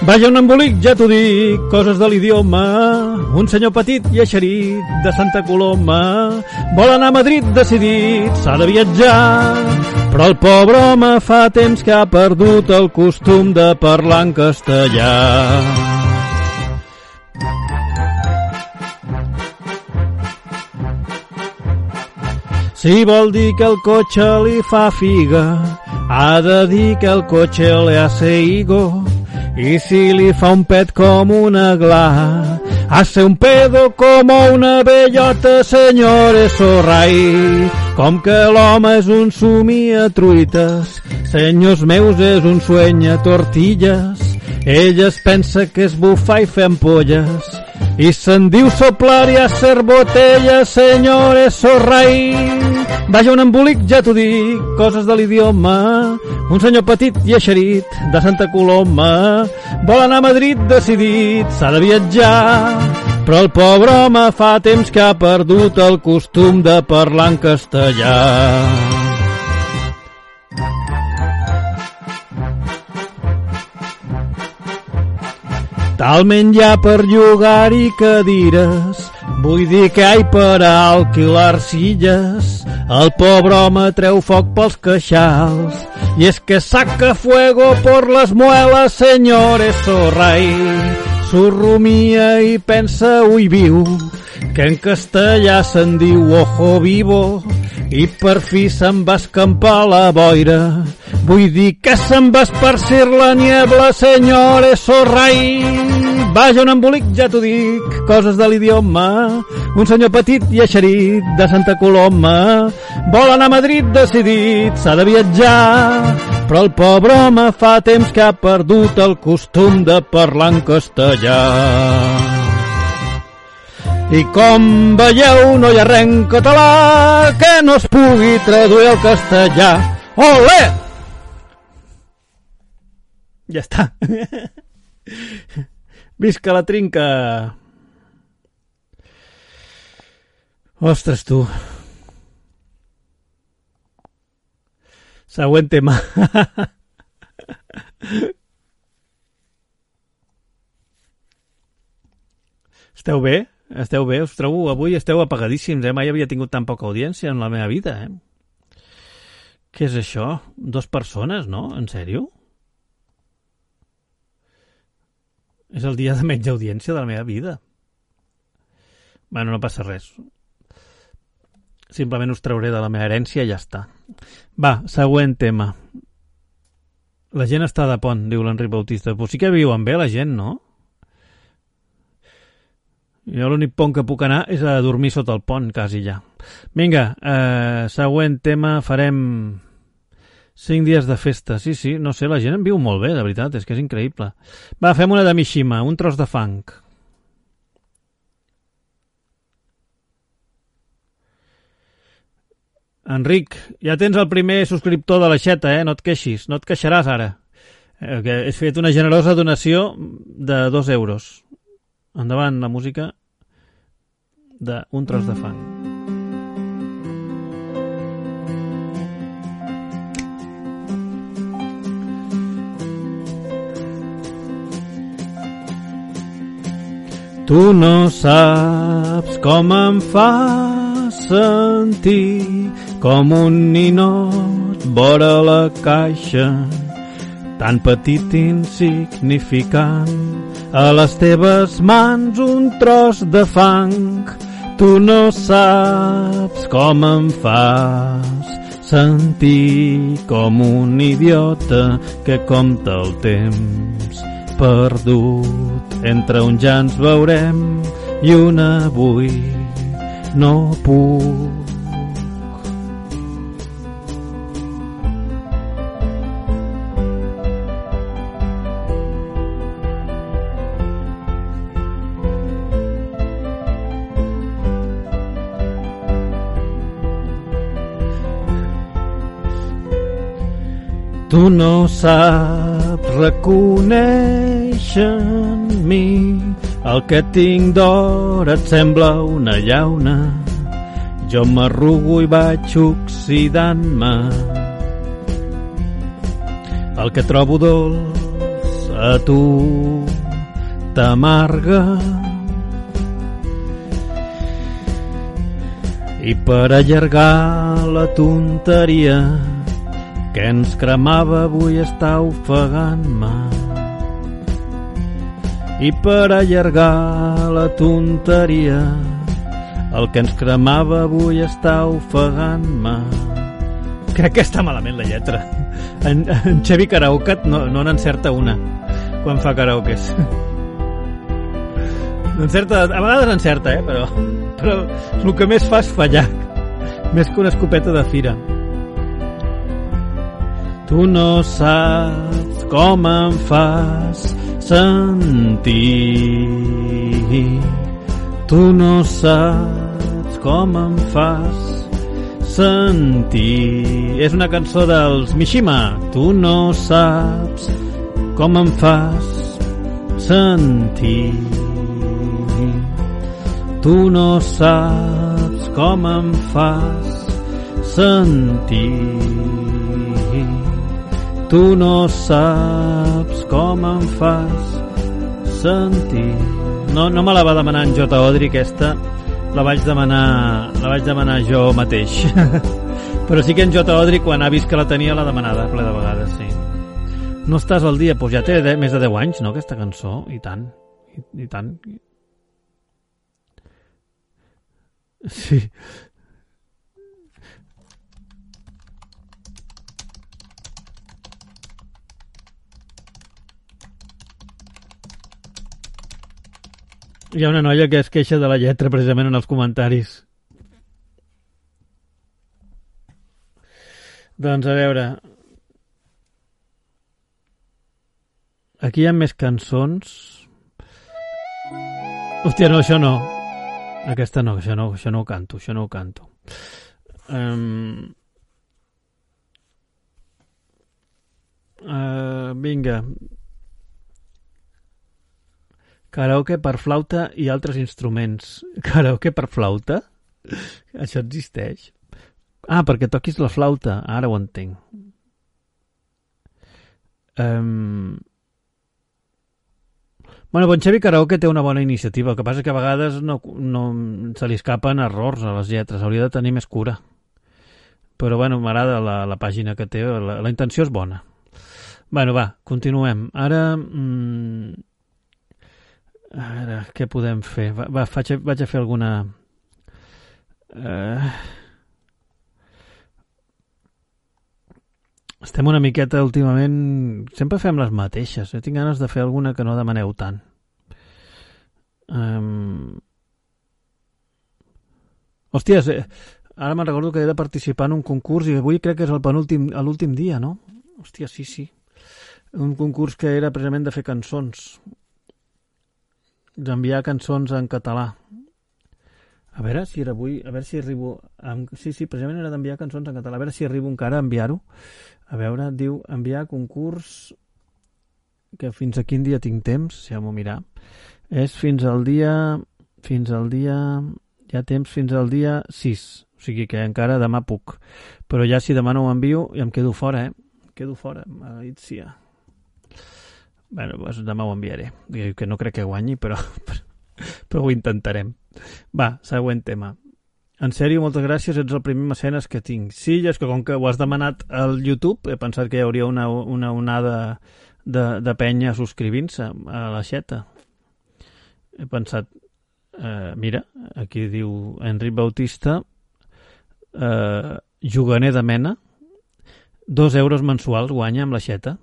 Vaja un embolic, ja t'ho dic, coses de l'idioma. Un senyor petit i eixerit de Santa Coloma vol anar a Madrid decidit, s'ha de viatjar. Però el pobre home fa temps que ha perdut el costum de parlar en castellà. Si vol dir que el cotxe li fa figa, ha de dir que el cotxe le hace higo. I si li fa un pet com una gla, hace un pedo com una bellota, senyor Sorrai. Com que l'home és un sumi a truites, senyors meus és un sueño a tortilles. Ell es pensa que és bufar i fer ampolles, i se'n diu soplar i hacer botella, senyores Sorrai. Vaja un embolic, ja t'ho dic, coses de l'idioma. Un senyor petit i eixerit de Santa Coloma vol anar a Madrid decidit, s'ha de viatjar. Però el pobre home fa temps que ha perdut el costum de parlar en castellà. Talment hi ha per llogar-hi cadires, vull dir que hi per alquilar silles. El pobre home treu foc pels queixals, i és que saca fuego por les muelas, senyores Sorrai. S'urrumia i pensa, ui viu, que en castellà se'n diu ojo vivo, i per fi se'n va escampar la boira. Vull dir que se'n va esparcir la niebla, senyores Sorrai. Vaja, un embolic, ja t'ho dic, coses de l'idioma. Un senyor petit i eixerit de Santa Coloma vol anar a Madrid decidit, s'ha de viatjar. Però el pobre home fa temps que ha perdut el costum de parlar en castellà. I com veieu, no hi ha res en català que no es pugui traduir al castellà. Olé! Ja està. Visca la trinca! Ostres, tu. Següent tema. Esteu bé? Esteu bé? Us trobo, avui esteu apagadíssims, eh? Mai havia tingut tan poca audiència en la meva vida, eh? Què és això? Dos persones, no? En sèrio? És el dia de menys audiència de la meva vida. Bueno, no passa res. Simplement us trauré de la meva herència i ja està. Va, següent tema. La gent està de pont, diu l'Enric Bautista. Però sí que viuen bé la gent, no? Jo l'únic pont que puc anar és a dormir sota el pont, quasi ja. Vinga, eh, següent tema, farem cinc dies de festa. Sí, sí, no sé, la gent en viu molt bé, la veritat, és que és increïble. Va, fem una de Mishima, un tros de funk. Enric, ja tens el primer subscriptor de l'aixeta, eh? No et queixis, no et queixaràs ara. Eh, que he fet una generosa donació de dos euros. Endavant, la música d'un tros de fang. Tu no saps com em fa sentir com un ninot vora la caixa tan petit insignificant. A les teves mans un tros de fang. Tu no saps com em fas sentir com un idiota que compta el temps perdut. Entre un ja ens veurem i un avui no puc Tu no saps reconèixer en mi el que tinc d'or et sembla una llauna. Jo m'arrugo i vaig oxidant-me. El que trobo dolç a tu t'amarga. I per allargar la tonteria que ens cremava avui està ofegant-me. I per allargar la tonteria, el que ens cremava avui està ofegant-me. Crec que està malament la lletra. En, en Xevi Karaoke no, no n'encerta una quan fa karaokes. Encerta, a vegades encerta, eh? però, però el que més fa és fallar. Més que una escopeta de fira. Tu no saps com em fas sentir. Tu no saps com em fas sentir. És una cançó dels Mishima. Tu no saps com em fas sentir. Tu no saps com em fas sentir. Tu no saps com em fas sentir. No, no me la va demanar en J. Odri, aquesta. La vaig demanar, la vaig demanar jo mateix. Però sí que en J. Odri, quan ha vist que la tenia, l'ha demanada ple de vegades, sí. No estàs al dia, doncs ja té de, més de 10 anys, no, aquesta cançó? I tant, i, i tant. Sí, Hi ha una noia que es queixa de la lletra precisament en els comentaris. Doncs a veure... Aquí hi ha més cançons. Hòstia, no, això no. Aquesta no, això no, això no ho canto, això no ho canto. Um... Uh, vinga. Karaoke per flauta i altres instruments. Karaoke per flauta? Això existeix? Ah, perquè toquis la flauta. Ara ho entenc. Um... Bueno, Bon Xavi Karaoke té una bona iniciativa. El que passa que a vegades no, no se li escapen errors a les lletres. Hauria de tenir més cura. Però, bueno, m'agrada la, la pàgina que té. La, la intenció és bona. Bueno, va, continuem. Ara... Mm, ara, què podem fer? Va, va faig, vaig a fer alguna... Uh... Estem una miqueta últimament... Sempre fem les mateixes. Jo tinc ganes de fer alguna que no demaneu tant. Um... Hòsties, eh, ara me'n recordo que he de participar en un concurs i avui crec que és el penúltim, l'últim dia, no? Hòstia, sí, sí. Un concurs que era precisament de fer cançons. D'enviar cançons en català. A veure si era avui, a veure si arribo... Amb... Sí, sí, precisament era d'enviar cançons en català. A veure si arribo encara a enviar-ho. A veure, diu enviar concurs que fins a quin dia tinc temps, si ja m'ho mirar. És fins al dia... Fins al dia... Hi ha temps fins al dia 6. O sigui que encara demà puc. Però ja si demà no ho envio, ja em quedo fora, eh? Em quedo fora, maleïcia. Bueno, doncs demà ho enviaré. Que no crec que guanyi, però, però ho intentarem. Va, següent tema. En sèrio, moltes gràcies, ets el primer mecenes que tinc. Sí, és que com que ho has demanat al YouTube, he pensat que hi hauria una, una onada de, de penya subscrivint-se a la xeta. He pensat, eh, mira, aquí diu Enric Bautista, eh, juganer de mena, dos euros mensuals guanya amb la xeta.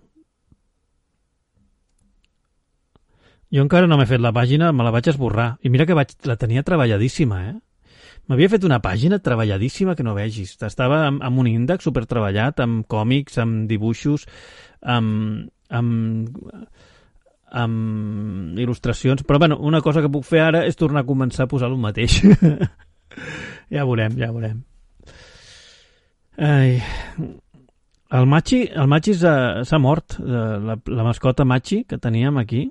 Jo encara no m'he fet la pàgina, me la vaig esborrar. I mira que vaig, la tenia treballadíssima, eh? M'havia fet una pàgina treballadíssima que no vegis. Estava amb, amb un índex super treballat, amb còmics, amb dibuixos, amb, amb, amb il·lustracions. Però, bueno, una cosa que puc fer ara és tornar a començar a posar el mateix. ja veurem, ja veurem. Ai... El Machi, el Machi s'ha mort. La, la mascota Machi que teníem aquí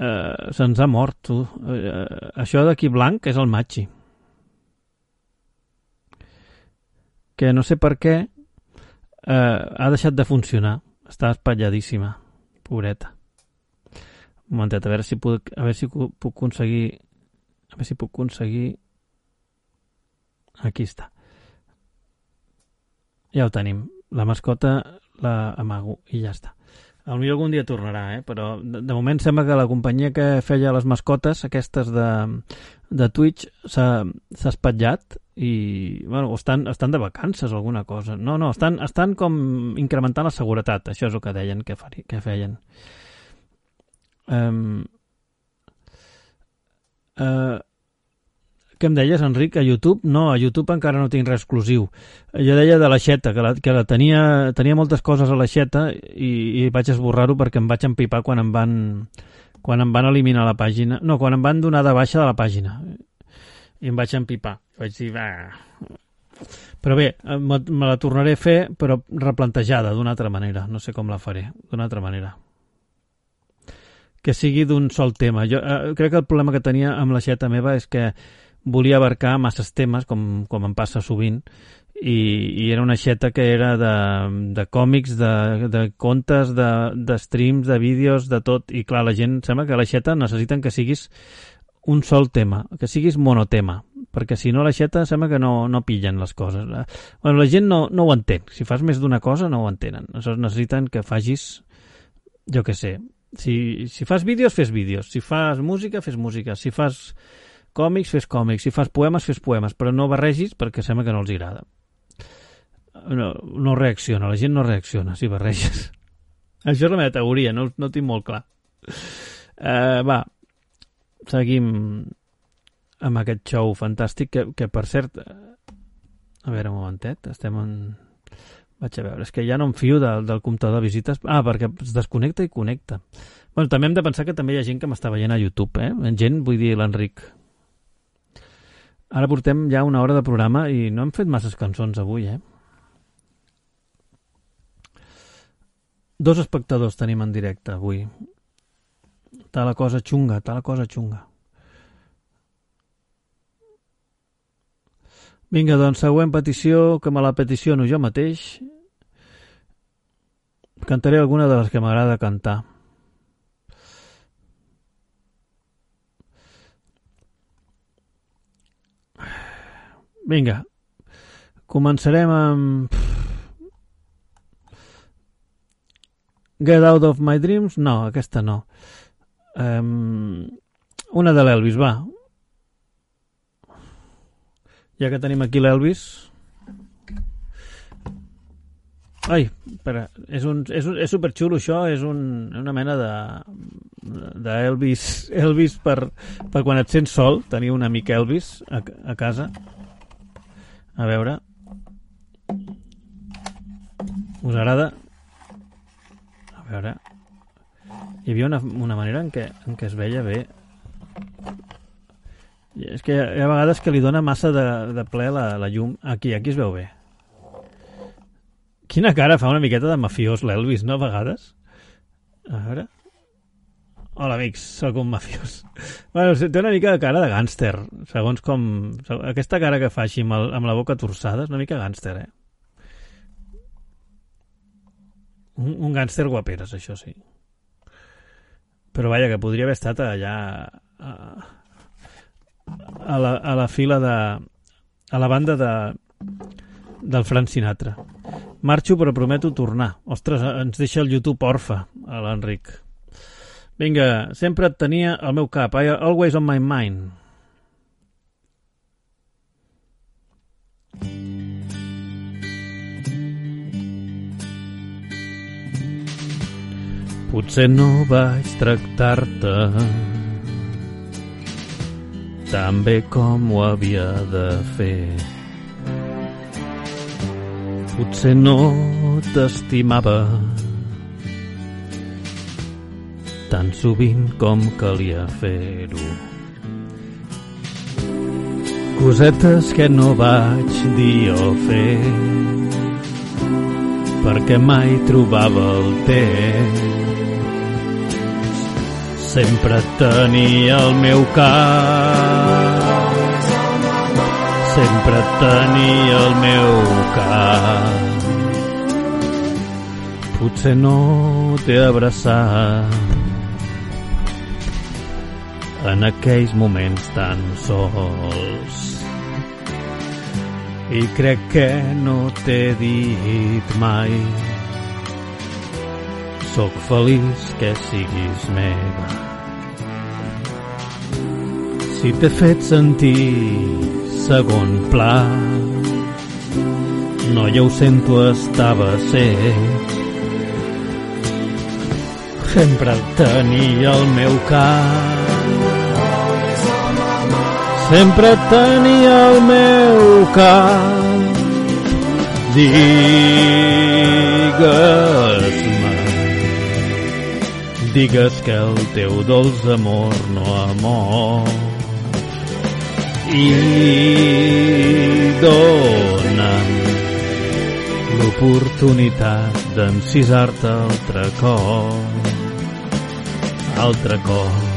eh, se'ns ha mort, tu. Eh, això d'aquí blanc és el Machi. Que no sé per què eh, ha deixat de funcionar. Està espatlladíssima, pobreta. Un momentet, a veure si puc, a veure si puc aconseguir a veure si puc aconseguir aquí està ja ho tenim la mascota la amago i ja està. Millor algun dia tornarà, eh? però de, de moment sembla que la companyia que feia les mascotes, aquestes de, de Twitch, s'ha espatllat i bueno, estan, estan de vacances o alguna cosa. No, no, estan, estan com incrementant la seguretat, això és el que deien que, fari, que feien. Um, uh, què em deies, Enric? A YouTube? No, a YouTube encara no tinc res exclusiu. Jo deia de l'aixeta, que, la, que la tenia, tenia moltes coses a l'aixeta i, i vaig esborrar-ho perquè em vaig empipar quan em van quan em van eliminar la pàgina. No, quan em van donar de baixa de la pàgina. I em vaig empipar. Vaig dir, va... Però bé, me, me la tornaré a fer, però replantejada d'una altra manera. No sé com la faré, d'una altra manera que sigui d'un sol tema. Jo eh, crec que el problema que tenia amb l'aixeta meva és que volia abarcar masses temes, com, com em passa sovint, i, i era una xeta que era de, de còmics, de, de contes, de, de streams, de vídeos, de tot, i clar, la gent sembla que la xeta necessiten que siguis un sol tema, que siguis monotema, perquè si no la xeta sembla que no, no pillen les coses. Bueno, la gent no, no ho entén, si fas més d'una cosa no ho entenen, aleshores necessiten que facis, jo que sé, si, si fas vídeos, fes vídeos, si fas música, fes música, si fas còmics, fes còmics. Si fas poemes, fes poemes. Però no barregis perquè sembla que no els agrada. No, no reacciona, la gent no reacciona si barreges. Això és la meva teoria, no, no tinc molt clar. Uh, va, seguim amb aquest show fantàstic que, que per cert, eh, a veure un momentet, estem en... Vaig a veure, és que ja no em fio del, del comptador de visites. Ah, perquè es desconnecta i connecta. Bueno, també hem de pensar que també hi ha gent que m'està veient a YouTube, eh? Gent, vull dir, l'Enric. Ara portem ja una hora de programa i no hem fet masses cançons avui, eh? Dos espectadors tenim en directe avui. Està la cosa xunga, està la cosa xunga. Vinga, doncs, següent petició, que me la peticiono jo mateix. Cantaré alguna de les que m'agrada cantar. Vinga, començarem amb... Get Out of My Dreams? No, aquesta no. Um, una de l'Elvis, va. Ja que tenim aquí l'Elvis... Ai, espera, és, un, és, un, és superxulo això, és un, una mena de, de Elvis, Elvis per, per quan et sents sol, tenir un amic Elvis a, a casa. A veure. Us agrada? A veure. Hi havia una, una manera en què, en què es veia bé. I és que hi ha, vegades que li dona massa de, de ple la, la llum. Aquí, aquí es veu bé. Quina cara fa una miqueta de mafiós l'Elvis, no, a vegades? A veure... Hola, amics, sóc un mafiós. Bueno, té una mica de cara de gànster, segons com... Aquesta cara que fa així amb, el, amb la boca torçada és una mica gànster, eh? Un, un gànster guaperes, això sí. Però vaja, que podria haver estat allà a, a, la, a la fila de... a la banda de del Frank Sinatra. Marxo però prometo tornar. Ostres, ens deixa el YouTube orfa, a l'Enric. Vinga, sempre et tenia al meu cap. I always on my mind. Potser no vaig tractar-te tan bé com ho havia de fer. Potser no t'estimava tan sovint com calia fer-ho. Cosetes que no vaig dir o fer perquè mai trobava el temps sempre tenia el meu cap sempre tenia el meu cap potser no t'he abraçat en aquells moments tan sols. I crec que no t'he dit mai. Sóc feliç que siguis meva. Si t'he fet sentir segon pla no ja ho sento estava set sempre el tenia al meu cap sempre tenia al meu cap. Digues-me digues que el teu dolç amor no ha mort. I dona'm l'oportunitat d'encisar-te altre cop. Altre cop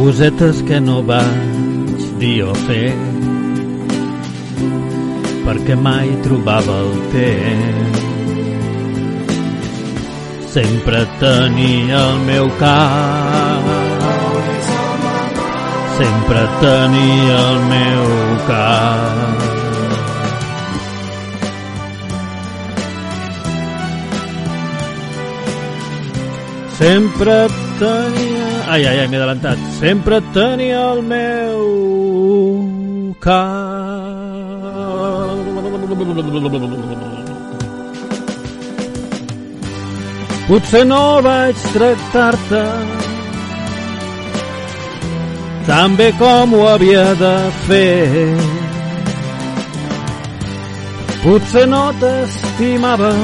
cosetes que no vaig dir o fer perquè mai trobava el temps sempre tenia el meu cap sempre tenia el meu cap sempre tenia... Ai, ai, ai, m'he adelantat. Sempre tenia el meu cap. Potser no vaig tractar-te tan bé com ho havia de fer. Potser no t'estimava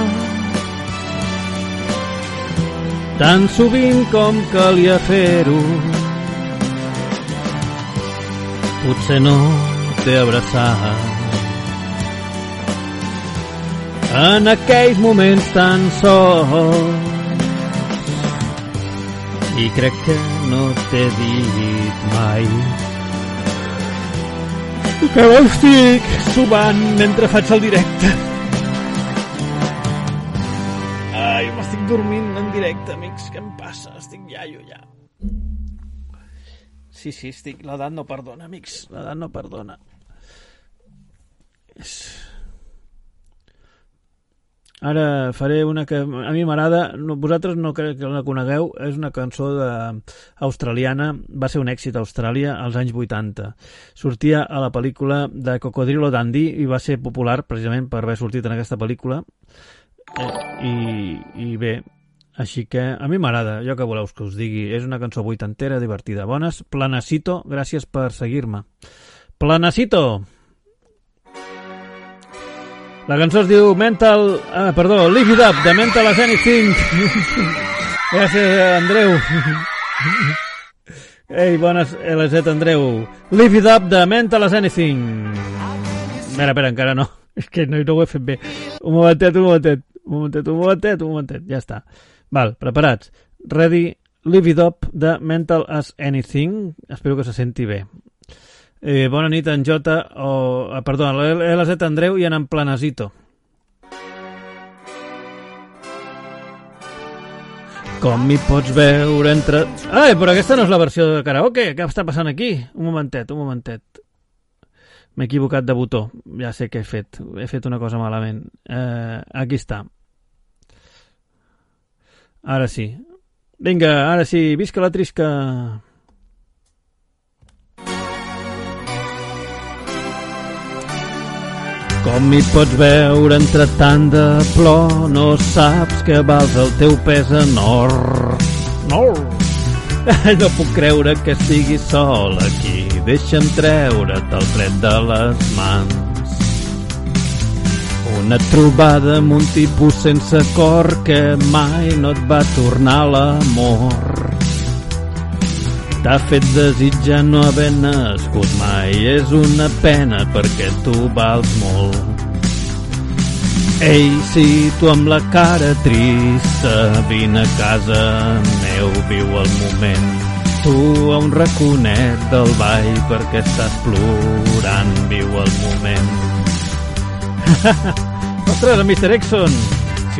tan sovint com calia fer-ho. Potser no t'he abraçat. En aquells moments tan sols i crec que no t'he dit mai. Que m'estic sumant mentre faig el directe. Ai, m'estic dormint en directe amics, què em passa? estic iaio ja sí, sí, estic l'edat no perdona amics, l'edat no perdona. És... Ara faré una que a mi m'agrada, no, vosaltres no crec que la conegueu, és una cançó de, australiana, va ser un èxit a Austràlia als anys 80. Sortia a la pel·lícula de Cocodrilo Dandy i va ser popular precisament per haver sortit en aquesta pel·lícula. Eh, i, I bé, així que a mi m'agrada, jo que voleu que us digui, és una cançó vuitantera, divertida. Bones, Planacito, gràcies per seguir-me. Planacito! La cançó es diu Mental... Ah, perdó, Live It Up, de Mental as Anything. Gràcies, Andreu. Ei, bones, LZ Andreu. Live It Up, de Mental as Anything. Espera, espera, encara no. És que no, no ho he fet bé. Un momentet, un momentet. Un momentet, un momentet, un momentet. Ja està. Val, preparats. Ready, Live It Up, de Mental as Anything. Espero que se senti bé. Eh, bona nit, en Jota, o... Ah, perdó, l'LZ Andreu i en en Planasito. Com m'hi pots veure entre... Ai, però aquesta no és la versió de karaoke. Què està passant aquí? Un momentet, un momentet. M'he equivocat de botó. Ja sé què he fet. He fet una cosa malament. Eh, aquí està. Ara sí. Vinga, ara sí. Visca la trisca. Com m'hi pots veure entre tant de plor, no saps que vals el teu pes en or. No! No puc creure que estiguis sol aquí. Deixa'm treure't el tret de les mans. Una trobada amb un tipus sense cor que mai no et va tornar l'amor. T'ha fet desitjar no haver nascut mai. És una pena perquè tu vals molt. Ei, si tu amb la cara trista vine a casa meu, viu el moment. Tu a un raconet del ball perquè estàs plorant, viu el moment. Ostres, el Mr. Exxon!